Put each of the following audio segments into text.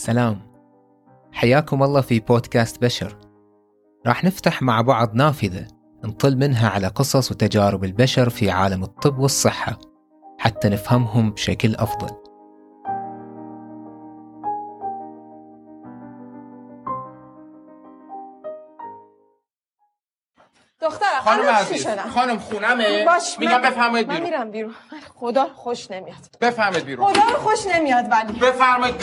سلام. حياكم الله في بودكاست بشر. راح نفتح مع بعض نافذة نطل منها على قصص وتجارب البشر في عالم الطب والصحة حتى نفهمهم بشكل أفضل. دخترم خانم عزیز خانم خونمه؟ باش میگم بفرمایید من بیرون. میرم بیرون. خدا خوش نمیاد. بفرمایید بیرون. خدا خوش نمیاد ولی. بفرمایید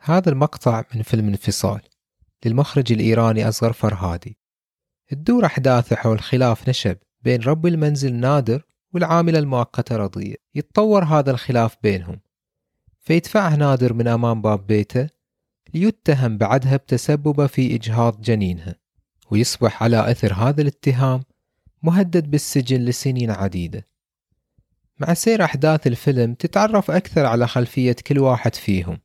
هذا المقطع من فيلم انفصال للمخرج الإيراني أصغر فرهادي. تدور أحداثه حول خلاف نشب بين رب المنزل نادر والعاملة المؤقتة رضية يتطور هذا الخلاف بينهم. فيدفعه نادر من أمام باب بيته ليتهم بعدها بتسببه في إجهاض جنينها ويصبح على أثر هذا الاتهام مهدد بالسجن لسنين عديدة. مع سير أحداث الفيلم تتعرف أكثر على خلفية كل واحد فيهم.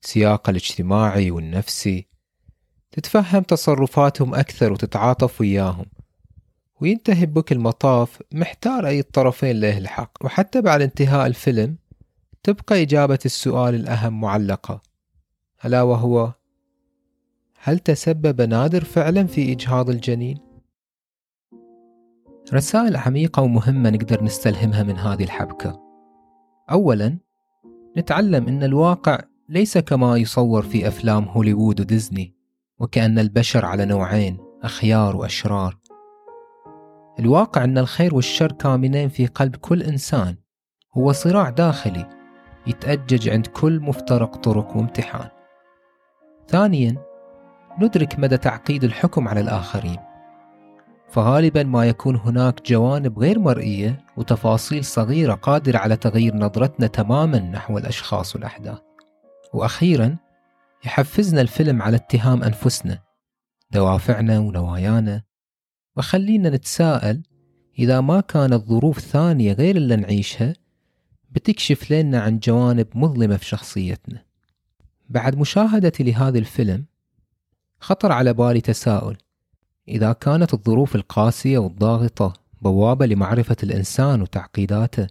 سياقه الاجتماعي والنفسي. تتفهم تصرفاتهم أكثر وتتعاطف وياهم. وينتهي بك المطاف محتار أي الطرفين له الحق. وحتى بعد انتهاء الفيلم تبقى إجابة السؤال الأهم معلقة. ألا وهو هل تسبب نادر فعلا في إجهاض الجنين؟ رسائل عميقة ومهمة نقدر نستلهمها من هذه الحبكة. أولا نتعلم أن الواقع ليس كما يصور في أفلام هوليوود وديزني وكأن البشر على نوعين أخيار وأشرار. الواقع أن الخير والشر كامنين في قلب كل إنسان هو صراع داخلي يتأجج عند كل مفترق طرق وامتحان. ثانيا ندرك مدى تعقيد الحكم على الآخرين. فغالبا ما يكون هناك جوانب غير مرئية وتفاصيل صغيرة قادرة على تغيير نظرتنا تماما نحو الأشخاص والأحداث. وأخيرا يحفزنا الفيلم على اتهام أنفسنا دوافعنا ونوايانا. وخلينا نتساءل إذا ما كانت ظروف ثانية غير اللي نعيشها بتكشف لنا عن جوانب مظلمة في شخصيتنا. بعد مشاهدتي لهذا الفيلم خطر على بالي تساؤل. إذا كانت الظروف القاسية والضاغطة بوابة لمعرفة الإنسان وتعقيداته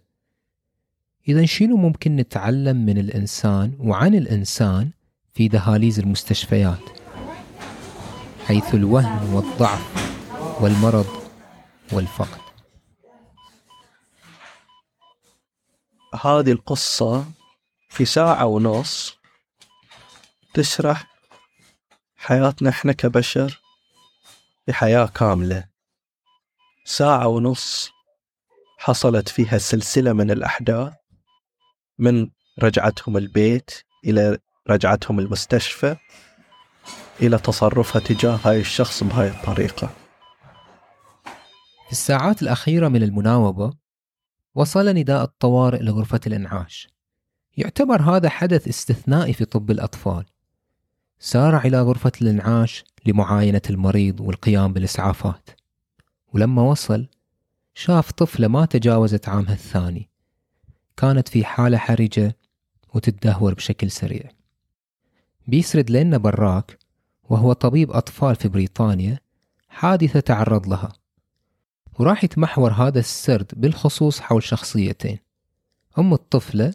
إذا شنو ممكن نتعلم من الإنسان وعن الإنسان في دهاليز المستشفيات؟ حيث الوهن والضعف والمرض والفقد. هذه القصة في ساعة ونص تشرح حياتنا إحنا كبشر بحياة كاملة. ساعة ونص حصلت فيها سلسلة من الأحداث من رجعتهم البيت إلى رجعتهم المستشفى إلى تصرفها تجاه هاي الشخص بهاي الطريقة. في الساعات الأخيرة من المناوبة وصل نداء الطوارئ لغرفة الإنعاش. يعتبر هذا حدث استثنائي في طب الأطفال. سارع إلى غرفة الإنعاش لمعاينة المريض والقيام بالإسعافات. ولما وصل شاف طفلة ما تجاوزت عامها الثاني. كانت في حالة حرجة وتتدهور بشكل سريع. بيسرد لنا براك وهو طبيب أطفال في بريطانيا حادثة تعرض لها. وراح يتمحور هذا السرد بالخصوص حول شخصيتين أم الطفلة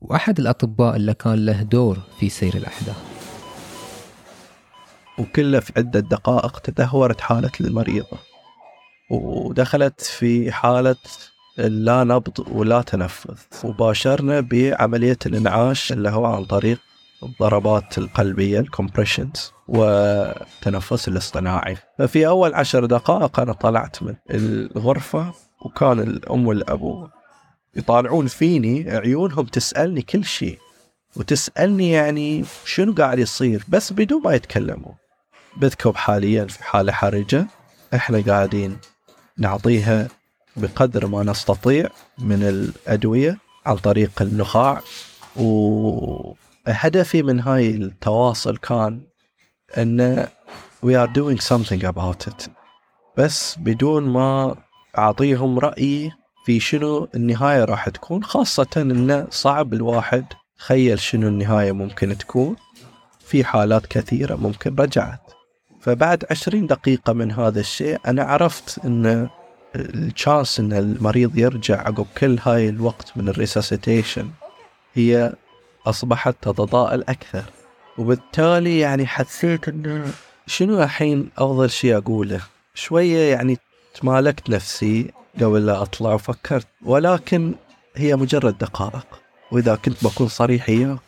وأحد الأطباء اللي كان له دور في سير الأحداث. وكله في عدة دقائق تدهورت حالة المريضة ودخلت في حالة لا نبض ولا تنفس وباشرنا بعملية الإنعاش اللي هو عن طريق الضربات القلبية الكومبريشنز والتنفس الاصطناعي. ففي أول عشر دقائق أنا طلعت من الغرفة وكان الأم والأبو يطالعون فيني عيونهم تسألني كل شيء. وتسألني يعني شنو قاعد يصير؟ بس بدون ما يتكلموا. بذكب حاليا في حالة حرجة إحنا قاعدين نعطيها بقدر ما نستطيع من الأدوية عن طريق النخاع وهدفي من هاي التواصل كان إن we are doing something about it. بس بدون ما أعطيهم رأيي في شنو النهاية راح تكون خاصة انه صعب الواحد تخيل شنو النهاية ممكن تكون في حالات كثيرة ممكن رجعت. فبعد عشرين دقيقة من هذا الشيء أنا عرفت أن ال chance أن المريض يرجع عقب كل هاي الوقت من ال resuscitation هي أصبحت تتضاءل أكثر. وبالتالي يعني حسيت أنه شنو الحين أفضل شيء أقوله؟ شوية يعني تمالكت نفسي قبل لا أطلع وفكرت ولكن هي مجرد دقائق. وإذا كنت بكون صريح إياه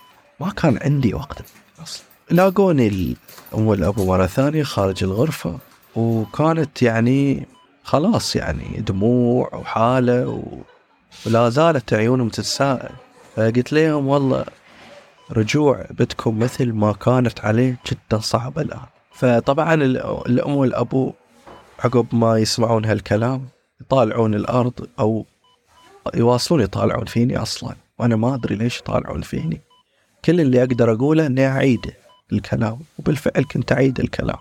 ما كان عندي وقت أصلا. لاقوني الأم والأبو مرة ثانية خارج الغرفة وكانت يعني خلاص يعني دموع وحالة و... ولا زالت عيونهم تتساءل. فقلت لهم والله رجوع بتكم مثل ما كانت عليه جدا صعبة الآن. فطبعا ال- الأم والأبو عقب ما يسمعون هالكلام يطالعون الأرض أو يواصلون يطالعون فيني أصلا وأنا ما أدري ليش يطالعون فيني. كل اللي أقدر أقوله إني أعيد الكلام وبالفعل كنت أعيد الكلام.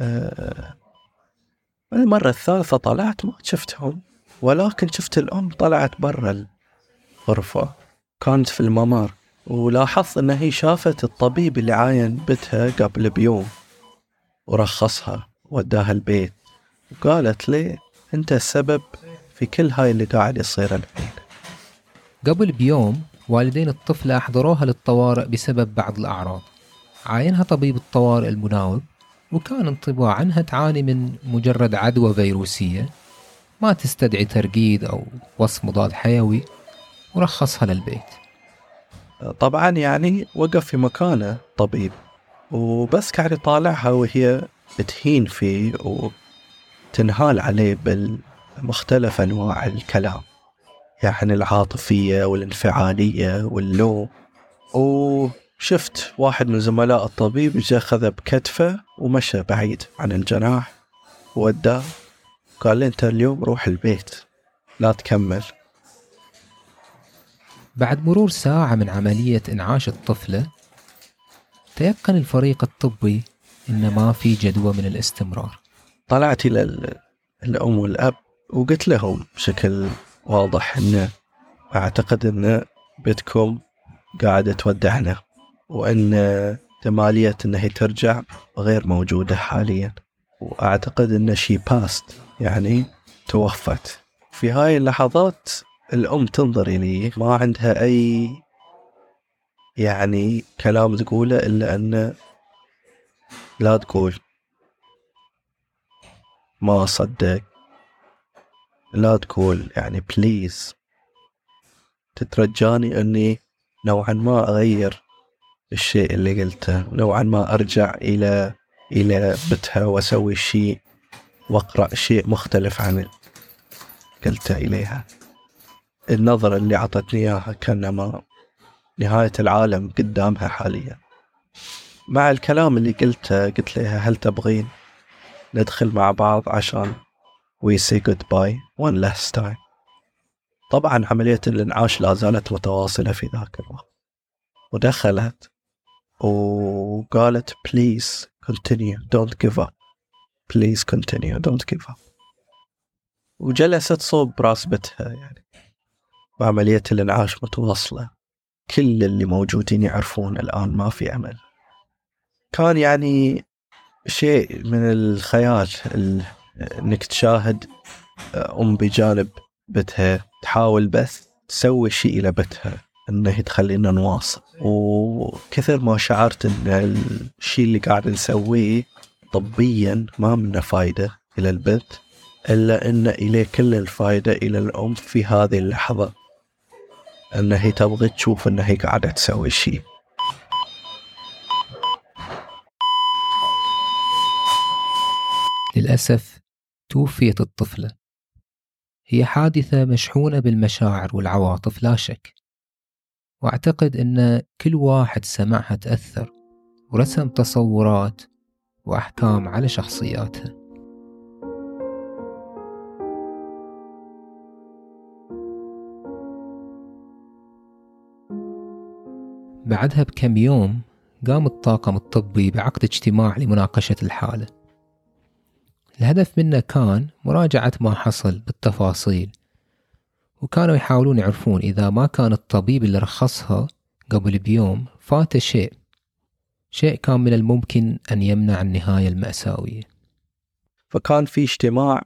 أه المرة الثالثة طلعت ما شفتهم ولكن شفت الأم طلعت برا الغرفة. كانت في الممر ولاحظت أن هي شافت الطبيب اللي عاين بنتها قبل بيوم ورخصها وداها البيت. وقالت لي أنت السبب في كل هاي اللي قاعد يصير الحين. قبل بيوم والدين الطفلة أحضروها للطوارئ بسبب بعض الأعراض. عاينها طبيب الطوارئ المناوب وكان انطباع عنها تعاني من مجرد عدوى فيروسية ما تستدعي ترقيد أو وصف مضاد حيوي ورخصها للبيت. طبعا يعني وقف في مكانه طبيب وبس قاعد يطالعها وهي تهين فيه وتنهال عليه بالمختلف أنواع الكلام يعني العاطفية والانفعالية واللوم وشفت واحد من زملاء الطبيب جاء أخذه بكتفه ومشى بعيد عن الجناح ووداه. قال لي أنت اليوم روح البيت لا تكمل. بعد مرور ساعة من عملية إنعاش الطفلة تيقن الفريق الطبي إن ما في جدوى من الاستمرار. طلعت إلى ال- الأم والأب وقلت لهم بشكل واضح أن أعتقد أن بنتكم قاعدة تودعنا. وأن احتمالية أن هي ترجع غير موجودة حاليا. وأعتقد أن شي باست يعني توفت. في هاي اللحظات الأم تنظر إلي ما عندها أي يعني كلام تقوله إلا أن لا تقول ما أصدق لا تقول يعني بليز تترجاني أني نوعا ما أغير الشيء اللي قلته. نوعا ما أرجع إلى إلى بتها وأسوي شيء وأقرأ شيء مختلف عن قلته إليها. النظرة اللي عطتني إياها كأنما نهاية العالم قدامها حاليا. مع الكلام اللي قلته قلت لها هل تبغين ندخل مع بعض عشان we say goodbye one last time طبعا عملية الإنعاش لا زالت متواصلة في ذاك الوقت. ودخلت وقالت please continue don't give up. Please continue don't give up. وجلست صوب راس بتها يعني. وعملية الإنعاش متواصلة. كل اللي موجودين يعرفون الآن ما في أمل. كان يعني شيء من الخيال ال- إنك تشاهد أم بجانب بتها تحاول بس تسوي شيء إلى بتها إنه تخلينا نواصل. وكثر ما شعرت إن الشيء اللي قاعد نسويه طبيا ما منه فايدة إلى البت إلا إن إليه كل الفايدة إلى الأم في هذه اللحظة. إن هي تبغى تشوف إن هي قاعدة تسوي شيء للأسف توفيت الطفلة. هي حادثة مشحونة بالمشاعر والعواطف لا شك. وأعتقد أن كل واحد سمعها تأثر ورسم تصورات وأحكام على شخصياتها. بعدها بكم يوم قام الطاقم الطبي بعقد اجتماع لمناقشة الحالة. الهدف منه كان مراجعة ما حصل بالتفاصيل وكانوا يحاولون يعرفون إذا ما كان الطبيب اللي رخصها قبل بيوم فات شيء. شيء كان من الممكن أن يمنع النهاية المأساوية. فكان في اجتماع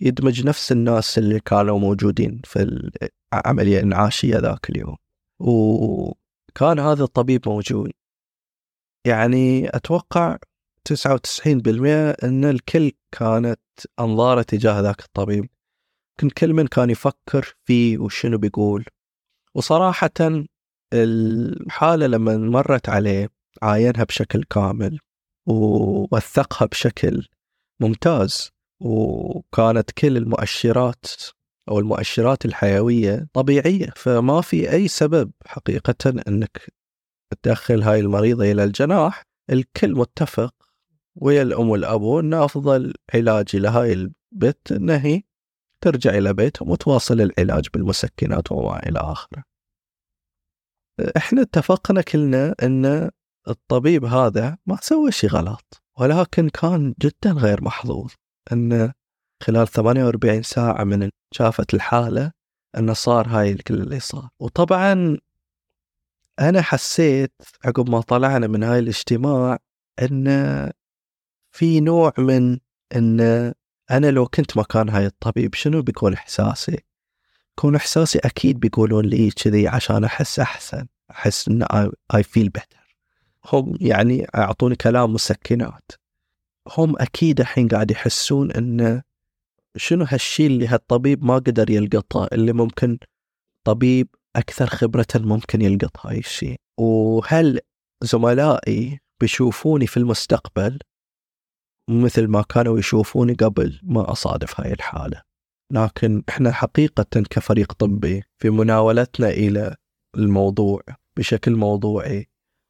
يدمج نفس الناس اللي كانوا موجودين في العملية الإنعاشية ذاك اليوم. وكان هذا الطبيب موجود. يعني أتوقع 99% أن الكل كانت أنظارة تجاه ذاك الطبيب. كان كل من كان يفكر فيه وشنو بيقول. وصراحة الحالة لما مرت عليه عاينها بشكل كامل ووثقها بشكل ممتاز وكانت كل المؤشرات أو المؤشرات الحيوية طبيعية فما في أي سبب حقيقة أنك تدخل هاي المريضة إلى الجناح. الكل متفق ويا الأم والأبو أن أفضل علاج لهاي البت أنها هي ترجع إلى بيتهم وتواصل العلاج بالمسكنات وما إلى آخره. إحنا اتفقنا كلنا إن الطبيب هذا ما سوى شيء غلط ولكن كان جدا غير محظوظ. إن خلال 48 ساعة من شافت الحالة انه صار هاي الكل اللي صار. وطبعا أنا حسيت عقب ما طلعنا من هاي الاجتماع إن في نوع من إن أنا لو كنت مكان هاي الطبيب شنو بيكون إحساسي؟ يكون إحساسي أكيد بيقولون لي كذي عشان أحس أحسن أحس إن I feel better هم يعني أعطوني كلام مسكنات. هم أكيد الحين قاعد يحسون إن شنو هالشيء اللي هالطبيب ما قدر يلقطه اللي ممكن طبيب أكثر خبرة ممكن يلقط هاي الشيء وهل زملائي بيشوفوني في المستقبل؟ مثل ما كانوا يشوفوني قبل ما أصادف هاي الحالة. لكن إحنا حقيقة كفريق طبي في مناولتنا إلى الموضوع بشكل موضوعي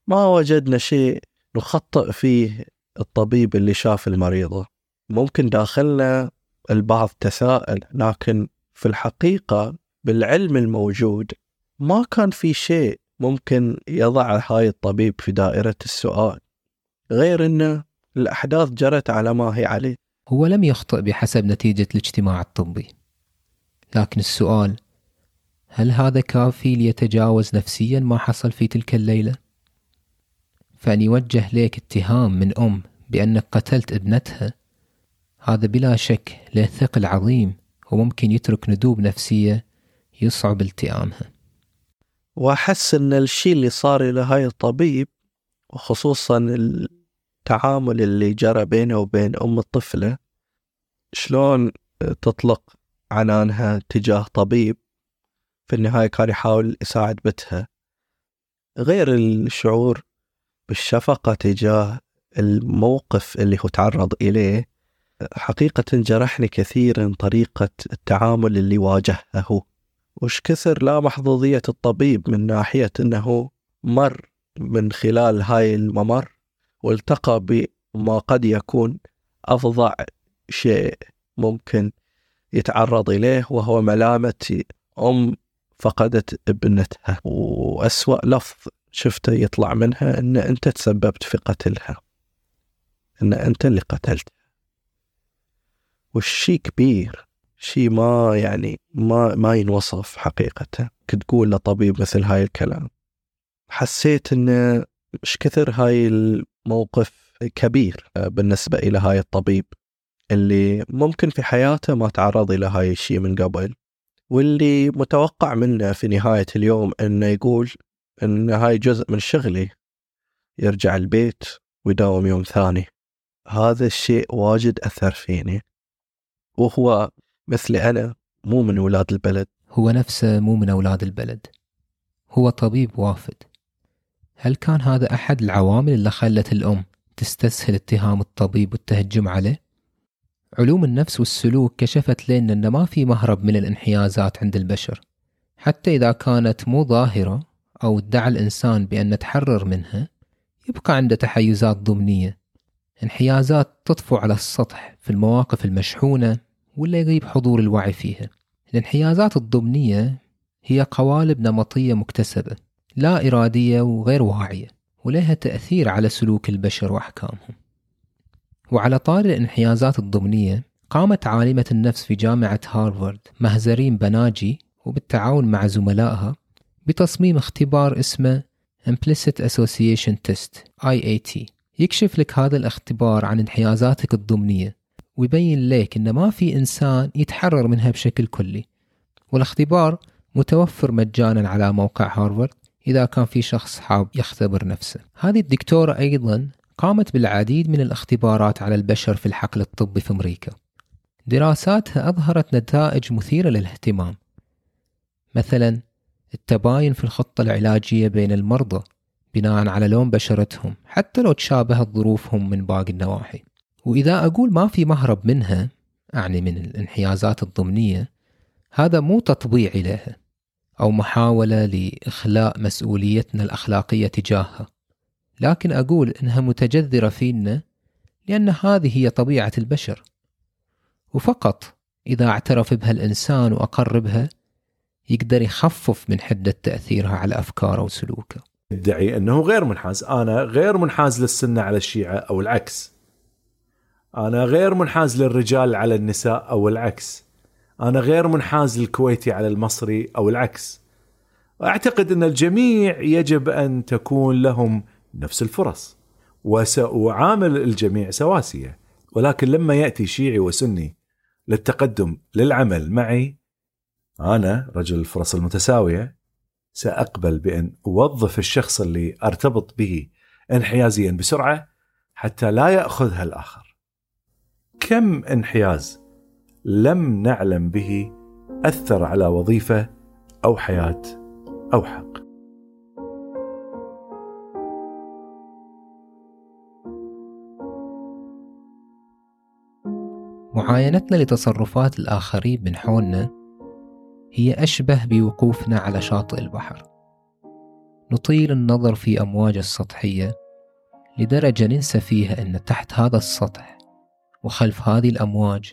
ما وجدنا شيء نخطئ فيه الطبيب اللي شاف المريضة ممكن داخلنا البعض تساءل لكن في الحقيقة بالعلم الموجود ما كان في شيء ممكن يضع هاي الطبيب في دائرة السؤال. غير أن الأحداث جرت على ما هي عليه. هو لم يخطئ بحسب نتيجة الاجتماع الطبي. لكن السؤال هل هذا كافي ليتجاوز نفسيا ما حصل في تلك الليلة؟ فأن يوجه لك اتهام من أم بأنك قتلت ابنتها هذا بلا شك له ثقل عظيم وممكن يترك ندوب نفسية يصعب التئامها. وأحس أن الشيء اللي صار إلى هاي الطبيب وخصوصا التعامل اللي جرى بينه وبين أم الطفلة شلون تطلق عنانها تجاه طبيب في النهاية كان يحاول يساعد بنتها. غير الشعور بالشفقة تجاه الموقف اللي هو تعرض إليه حقيقة جرحني كثيرا طريقة التعامل اللي واجهه وش كثر لا محظوظية الطبيب من ناحية أنه مر من خلال هاي الممر؟ والتقى بما قد يكون أفظع شيء ممكن يتعرض إليه وهو ملامة أم فقدت ابنتها. وأسوأ لفظ شفته يطلع منها أن أنت تسببت في قتلها أن أنت اللي قتلتها. والشي كبير شي ما يعني ما ما ينوصف حقيقة تقول لطبيب مثل هاي الكلام حسيت أن مش كثر هاي الموقف كبير بالنسبة إلى هاي الطبيب اللي ممكن في حياته ما تعرض إلى هاي الشيء من قبل واللي متوقع منه في نهاية اليوم إنه يقول إن هاي جزء من شغلي يرجع البيت ويداوم يوم ثاني. هذا الشيء واجد أثر فيني وهو مثلي أنا مو من أولاد البلد. هو نفسه مو من أولاد البلد هو طبيب وافد. هل كان هذا أحد العوامل اللي خلت الأم تستسهل اتهام الطبيب والتهجم عليه؟ علوم النفس والسلوك كشفت لنا أن ما في مهرب من الانحيازات عند البشر. حتى إذا كانت مو ظاهرة أو ادعى الإنسان بأن نتحرر منها يبقى عنده تحيزات ضمنية. انحيازات تطفو على السطح في المواقف المشحونة ولا يغيب حضور الوعي فيها. الانحيازات الضمنية هي قوالب نمطية مكتسبة. لا إرادية وغير واعية ولها تأثير على سلوك البشر وأحكامهم. وعلى طار الانحيازات الضمنية قامت عالمة النفس في جامعة هارفارد مهزرين بناجي وبالتعاون مع زملائها بتصميم اختبار اسمه Implicit Association Test IAT يكشف لك هذا الاختبار عن انحيازاتك الضمنية ويبين لك أن ما في إنسان يتحرر منها بشكل كلي. والاختبار متوفر مجانا على موقع هارفارد. إذا كان في شخص حاب يختبر نفسه. هذه الدكتورة أيضا قامت بالعديد من الاختبارات على البشر في الحقل الطبي في أمريكا. دراساتها أظهرت نتائج مثيرة للاهتمام. مثلا التباين في الخطة العلاجية بين المرضى بناء على لون بشرتهم حتى لو تشابهت ظروفهم من باقي النواحي. وإذا أقول ما في مهرب منها أعني من الانحيازات الضمنية هذا مو تطبيع لها. أو محاولة لإخلاء مسؤوليتنا الأخلاقية تجاهها لكن أقول إنها متجذرة فينا لأن هذه هي طبيعة البشر وفقط إذا اعترف بها الإنسان وأقر بها يقدر يخفف من حدة تأثيرها على أفكاره وسلوكه يدعي إنه غير منحاز، أنا غير منحاز للسنة على الشيعة أو العكس. أنا غير منحاز للرجال على النساء أو العكس. أنا غير منحاز للكويتي على المصري أو العكس. واعتقد أن الجميع يجب أن تكون لهم نفس الفرص. وسأعامل الجميع سواسية، ولكن لما يأتي شيعي وسني للتقدم للعمل معي أنا رجل الفرص المتساوية سأقبل بأن أوظف الشخص اللي أرتبط به انحيازيا بسرعة حتى لا يأخذها الآخر. كم انحياز لم نعلم به أثر على وظيفة أو حياة أو حق. معاينتنا لتصرفات الآخرين من حولنا هي أشبه بوقوفنا على شاطئ البحر نطيل النظر في أمواج السطحية لدرجة ننسى فيها أن تحت هذا السطح وخلف هذه الأمواج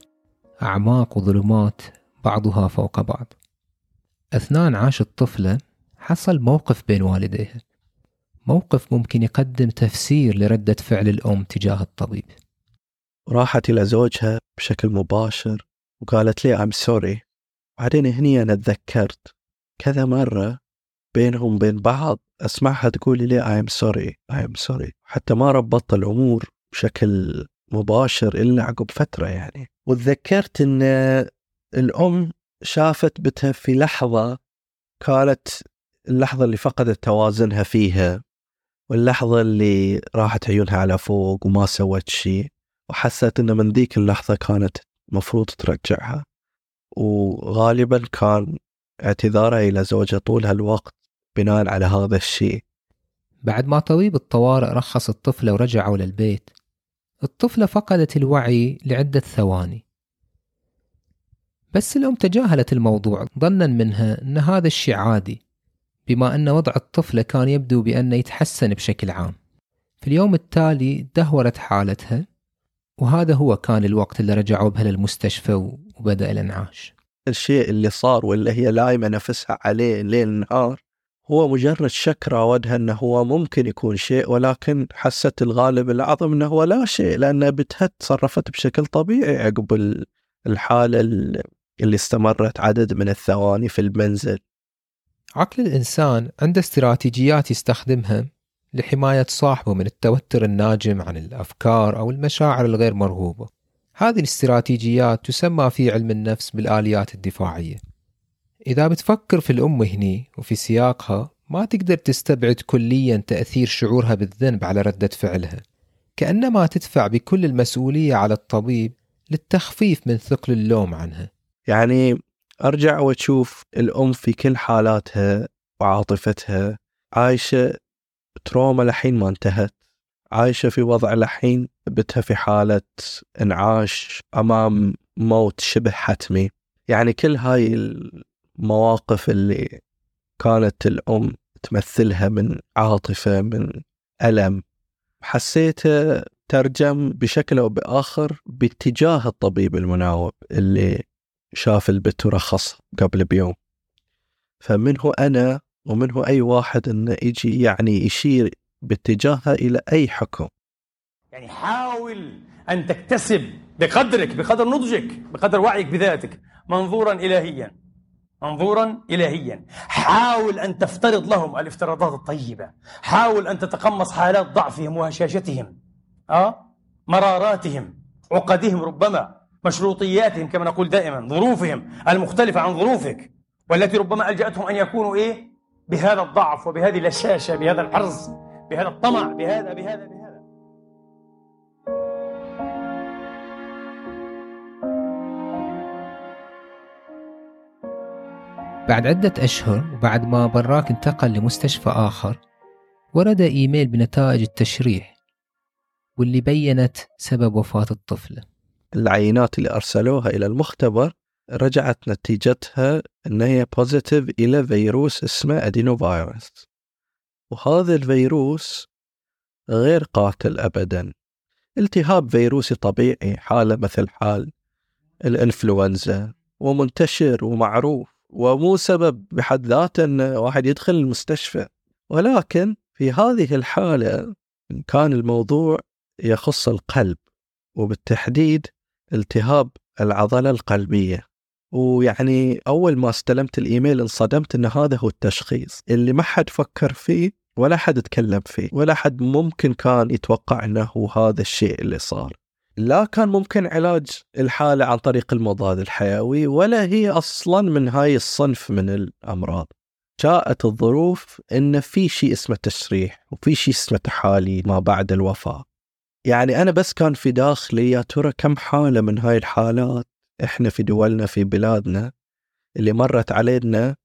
أعماق وظلمات بعضها فوق بعض. أثناء انعاش الطفلة حصل موقف بين والديها موقف ممكن يقدم تفسير لردة فعل الأم تجاه الطبيب. راحت إلى زوجها بشكل مباشر وقالت لي I'm sorry. بعدين هني أنا تذكرت كذا مرة بينهم بين بعض. أسمعها تقول لي I'm sorry. I'm sorry. حتى ما ربطت الأمور بشكل مباشر إلا عقب فترة يعني. وتذكرت أن الأم شافت بتها في لحظة كانت اللحظة اللي فقدت توازنها فيها واللحظة اللي راحت عيونها على فوق وما سوت شيء وحست ان من ذيك اللحظة كانت مفروض ترجعها. وغالبا كان اعتذارها إلى زوجها طول هالوقت بناء على هذا الشيء. بعد ما طبيب الطوارئ رخص الطفلة ورجعوا للبيت. الطفلة فقدت الوعي لعدة ثواني. بس الأم تجاهلت الموضوع ظنا منها أن هذا الشيء عادي بما أن وضع الطفلة كان يبدو بأنه يتحسن بشكل عام. في اليوم التالي دهورت حالتها وهذا هو كان الوقت اللي رجعوا بها للمستشفى وبدأ الانعاش. الشيء اللي صار واللي هي لايمة نفسها عليه ليل نهار هو مجرد شك راودها أنه هو ممكن يكون شيء ولكن حست الغالب الأعظم أنه هو لا شيء لأن بتها تصرفت بشكل طبيعي عقب الحاله اللي استمرت عدد من الثواني في المنزل. عقل الإنسان عنده استراتيجيات يستخدمها لحماية صاحبه من التوتر الناجم عن الأفكار أو المشاعر الغير مرغوبة. هذه الاستراتيجيات تسمى في علم النفس بالآليات الدفاعية إذا بتفكر في الأم هني وفي سياقها ما تقدر تستبعد كليا تأثير شعورها بالذنب على ردة فعلها. كأنما تدفع بكل المسؤولية على الطبيب للتخفيف من ثقل اللوم عنها. يعني أرجع وأشوف الأم في كل حالاتها وعاطفتها. عايشة تروما لحين ما انتهت. عايشة في وضع لحين بتها في حالة انعاش أمام موت شبه حتمي. يعني كل هاي المواقف اللي كانت الأم تمثلها من عاطفة من ألم. حسيته ترجم بشكل أو بآخر باتجاه الطبيب المناوب اللي شاف البت ورخص قبل بيوم. فمنه أنا ومنه أي واحد أنه يجي يعني يشير باتجاهها إلى أي حكم؟ يعني حاول أن تكتسب بقدرك بقدر نضجك بقدر وعيك بذاتك منظورا إلهيا. منظورا إلهيا. حاول أن تفترض لهم الافتراضات الطيبة. حاول أن تتقمص حالات ضعفهم وهشاشتهم أه؟ مراراتهم عقدهم ربما مشروطياتهم كما نقول دائما ظروفهم المختلفة عن ظروفك والتي ربما ألجأتهم أن يكونوا إيه؟ بهذا الضعف وبهذه الهشاشة بهذا الحرص بهذا الطمع بهذا بهذا بهذا. بعد عدة أشهر وبعد ما براك انتقل لمستشفى آخر ورد إيميل بنتائج التشريح واللي بينت سبب وفاة الطفلة العينات اللي أرسلوها إلى المختبر رجعت نتيجتها أن هي positive إلى فيروس اسمه adenovirus وهذا الفيروس غير قاتل أبدا. التهاب فيروسي طبيعي حالة مثل حال الإنفلونزا ومنتشر ومعروف. ومو سبب بحد ذاته أن واحد يدخل المستشفى. ولكن في هذه الحالة كان الموضوع يخص القلب وبالتحديد التهاب العضلة القلبية. ويعني أول ما استلمت الإيميل انصدمت أن هذا هو التشخيص. اللي ما حد فكر فيه ولا حد تكلم فيه. ولا حد ممكن كان يتوقع هو هذا الشيء اللي صار. لا كان ممكن علاج الحالة عن طريق المضاد الحيوي ولا هي أصلا من هاي الصنف من الأمراض. جاءت الظروف إن في شيء اسمه تشريح وفي شيء اسمه تحاليل ما بعد الوفاة. يعني أنا بس كان في داخلي يا ترى كم حالة من هاي الحالات إحنا في دولنا في بلادنا اللي مرت علينا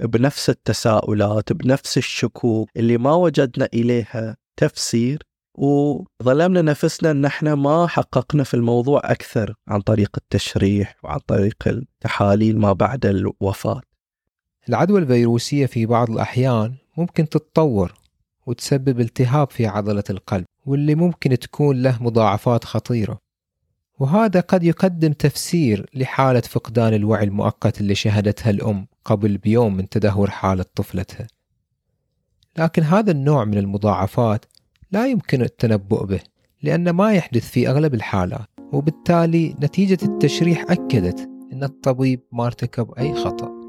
بنفس التساؤلات بنفس الشكوك اللي ما وجدنا إليها تفسير. وظلمنا نفسنا إن إحنا ما حققنا في الموضوع أكثر عن طريق التشريح وعن طريق التحاليل ما بعد الوفاة. العدوى الفيروسية في بعض الأحيان ممكن تتطور وتسبب التهاب في عضلة القلب واللي ممكن تكون له مضاعفات خطيرة. وهذا قد يقدم تفسير لحالة فقدان الوعي المؤقت اللي شهدتها الأم قبل بيوم من تدهور حالة طفلتها. لكن هذا النوع من المضاعفات لا يمكن التنبؤ به لأن ما يحدث في أغلب الحالات وبالتالي نتيجة التشريح أكدت أن الطبيب ما ارتكب أي خطأ.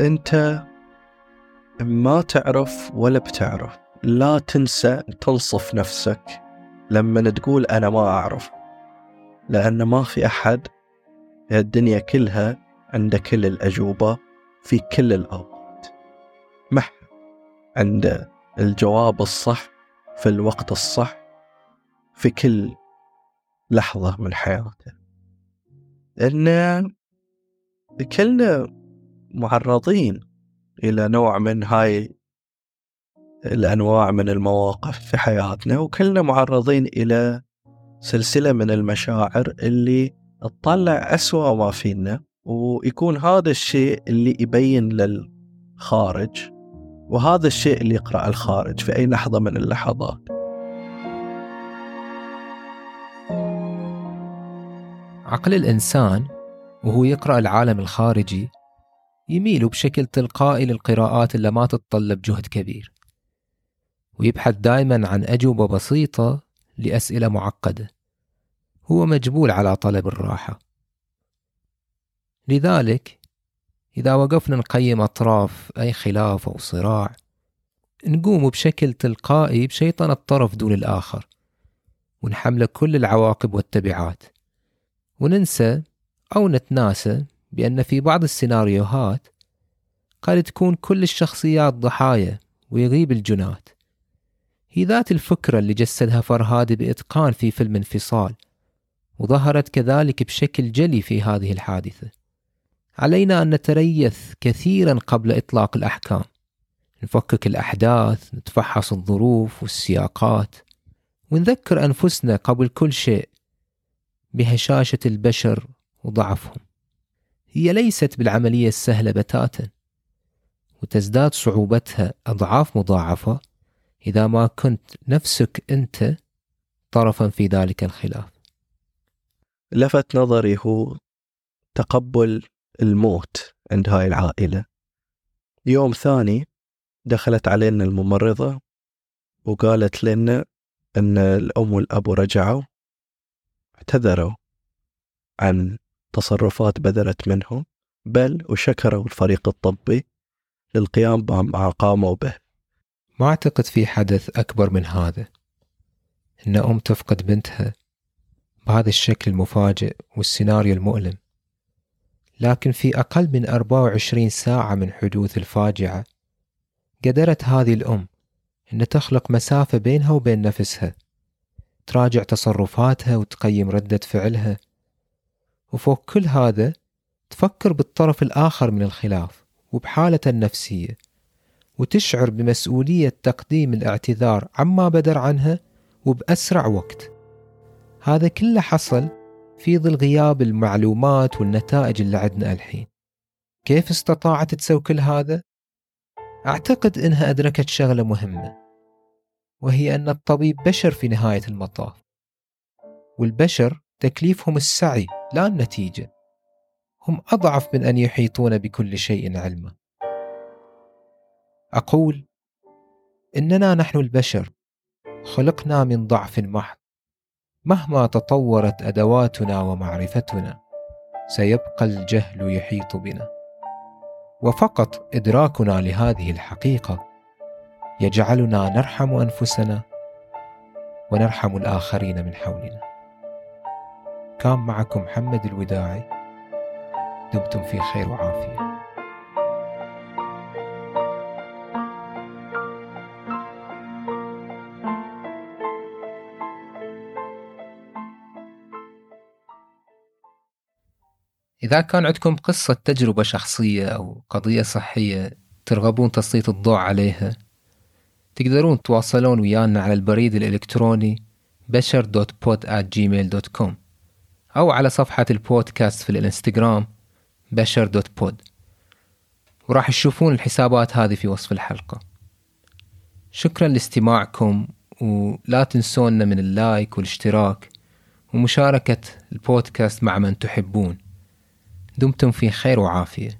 أنت ما تعرف ولا بتعرف لا تنسى تنصف نفسك لما تقول أنا ما أعرف لأن ما في أحد في الدنيا كلها عنده كل الأجوبة في كل الأوقات. ما عنده الجواب الصح في الوقت الصح في كل لحظة من حياته ان كلنا معرضين إلى نوع من هاي الأنواع من المواقف في حياتنا وكلنا معرضين إلى سلسلة من المشاعر اللي تطلع أسوأ ما فينا. ويكون هذا الشيء اللي يبين للخارج وهذا الشيء اللي يقرأ الخارج في أي لحظة من اللحظات. عقل الإنسان وهو يقرأ العالم الخارجي يميل بشكل تلقائي للقراءات اللي ما تتطلب جهد كبير ويبحث دائما عن أجوبة بسيطة لأسئلة معقدة هو مجبول على طلب الراحة. لذلك إذا وقفنا نقيم أطراف أي خلاف أو صراع نقوم بشكل تلقائي بشيطنة الطرف دون الآخر ونحمله كل العواقب والتبعات وننسى أو نتناسى بأن في بعض السيناريوهات قد تكون كل الشخصيات ضحايا ويغيب الجنات. هي ذات الفكرة اللي جسدها فرهادي بإتقان في فيلم انفصال وظهرت كذلك بشكل جلي في هذه الحادثة. علينا أن نتريث كثيرا قبل إطلاق الأحكام. نفكك الأحداث نتفحص الظروف والسياقات ونذكر أنفسنا قبل كل شيء بهشاشة البشر وضعفهم. هي ليست بالعملية السهلة بتاتا وتزداد صعوبتها أضعاف مضاعفة إذا ما كنت نفسك أنت طرفا في ذلك الخلاف. لفت نظري هو تقبل الموت عند هاي العائلة. يوم ثاني دخلت علينا الممرضة وقالت لنا أن الأم والأب رجعوا اعتذروا عن تصرفات بذلت منهم بل وشكروا الفريق الطبي للقيام بما قاموا به. ما أعتقد في حدث أكبر من هذا إن أم تفقد بنتها بهذا الشكل المفاجئ والسيناريو المؤلم. لكن في أقل من 24 ساعة من حدوث الفاجعة قدرت هذه الأم أن تخلق مسافة بينها وبين نفسها تراجع تصرفاتها وتقيم ردة فعلها وفوق كل هذا تفكر بالطرف الآخر من الخلاف وبحالته النفسية وتشعر بمسؤولية تقديم الاعتذار عما بدر عنها وبأسرع وقت. هذا كله حصل في ظل غياب المعلومات والنتائج اللي عندنا الحين. كيف استطاعت تسوي كل هذا؟ أعتقد إنها أدركت شغلة مهمة وهي أن الطبيب بشر في نهاية المطاف والبشر تكليفهم السعي لا النتيجة هم أضعف من أن يحيطون بكل شيء علما. أقول إننا نحن البشر خلقنا من ضعف محض. مهما تطورت أدواتنا ومعرفتنا سيبقى الجهل يحيط بنا. وفقط إدراكنا لهذه الحقيقة يجعلنا نرحم أنفسنا ونرحم الآخرين من حولنا. كان معكم محمد الوداعي. دمتم في خير وعافية. إذا كان عندكم قصة تجربة شخصية أو قضية صحية ترغبون تسليط الضوء عليها تقدرون تواصلون ويانا على البريد الإلكتروني بشر dot pod Gmail dot com أو على صفحة البودكاست في الإنستغرام بشر dot pod. وراح تشوفون الحسابات هذه في وصف الحلقة. شكرا لاستماعكم ولا تنسونا من ال like والاشتراك ومشاركة البودكاست مع من تحبون. دمتم في خير وعافية.